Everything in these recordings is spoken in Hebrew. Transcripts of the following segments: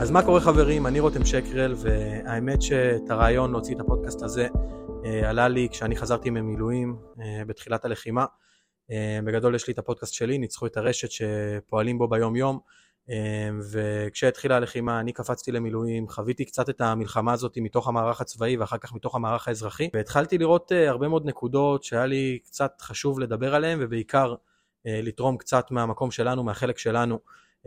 אז מה קורה חברים? אני רותם שקרל, והאמת שאת הרעיון להוציא את הפודקאסט הזה אה, עלה לי כשאני חזרתי ממילואים אה, בתחילת הלחימה. אה, בגדול יש לי את הפודקאסט שלי, ניצחו את הרשת שפועלים בו ביום יום, וכשהתחילה הלחימה אני קפצתי למילואים, חוויתי קצת את המלחמה הזאת מתוך המערך הצבאי ואחר כך מתוך המערך האזרחי, והתחלתי לראות הרבה מאוד נקודות שהיה לי קצת חשוב לדבר עליהן, ובעיקר לתרום קצת מהמקום שלנו, מהחלק שלנו.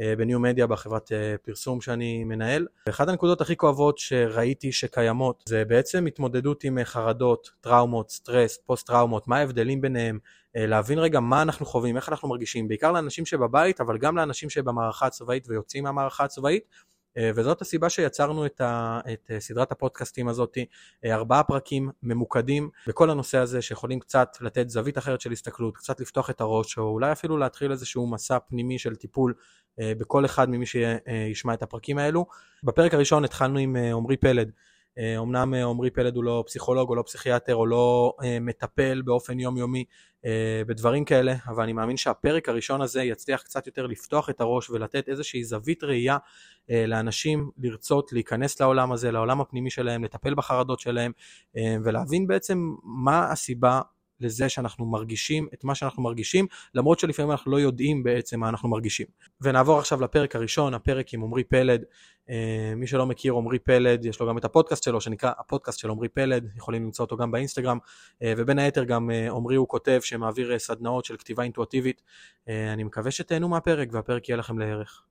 אה, בניו מדיה בחברת אה, פרסום שאני מנהל. ואחת הנקודות הכי כואבות שראיתי שקיימות זה בעצם התמודדות עם אה, חרדות, טראומות, סטרס, פוסט טראומות, מה ההבדלים ביניהם, להבין רגע מה אנחנו חווים, איך אנחנו מרגישים, בעיקר לאנשים שבבית אבל גם לאנשים שבמערכה הצבאית ויוצאים מהמערכה הצבאית. וזאת הסיבה שיצרנו את, ה, את סדרת הפודקאסטים הזאת, ארבעה פרקים ממוקדים בכל הנושא הזה שיכולים קצת לתת זווית אחרת של הסתכלות, קצת לפתוח את הראש, או אולי אפילו להתחיל איזשהו מסע פנימי של טיפול בכל אחד ממי שישמע את הפרקים האלו. בפרק הראשון התחלנו עם אה, עמרי פלד. אמנם עמרי פלד הוא לא פסיכולוג או לא פסיכיאטר או לא מטפל באופן יומיומי בדברים כאלה, אבל אני מאמין שהפרק הראשון הזה יצליח קצת יותר לפתוח את הראש ולתת איזושהי זווית ראייה לאנשים לרצות להיכנס לעולם הזה, לעולם הפנימי שלהם, לטפל בחרדות שלהם ולהבין בעצם מה הסיבה לזה שאנחנו מרגישים את מה שאנחנו מרגישים, למרות שלפעמים אנחנו לא יודעים בעצם מה אנחנו מרגישים. ונעבור עכשיו לפרק הראשון, הפרק עם עמרי פלד. אה, מי שלא מכיר עמרי פלד, יש לו גם את הפודקאסט שלו שנקרא הפודקאסט של עמרי פלד, יכולים למצוא אותו גם באינסטגרם, אה, ובין היתר גם אה, עמרי הוא כותב שמעביר סדנאות של כתיבה אינטואטיבית. אני מקווה שתהנו מהפרק והפרק יהיה לכם לערך.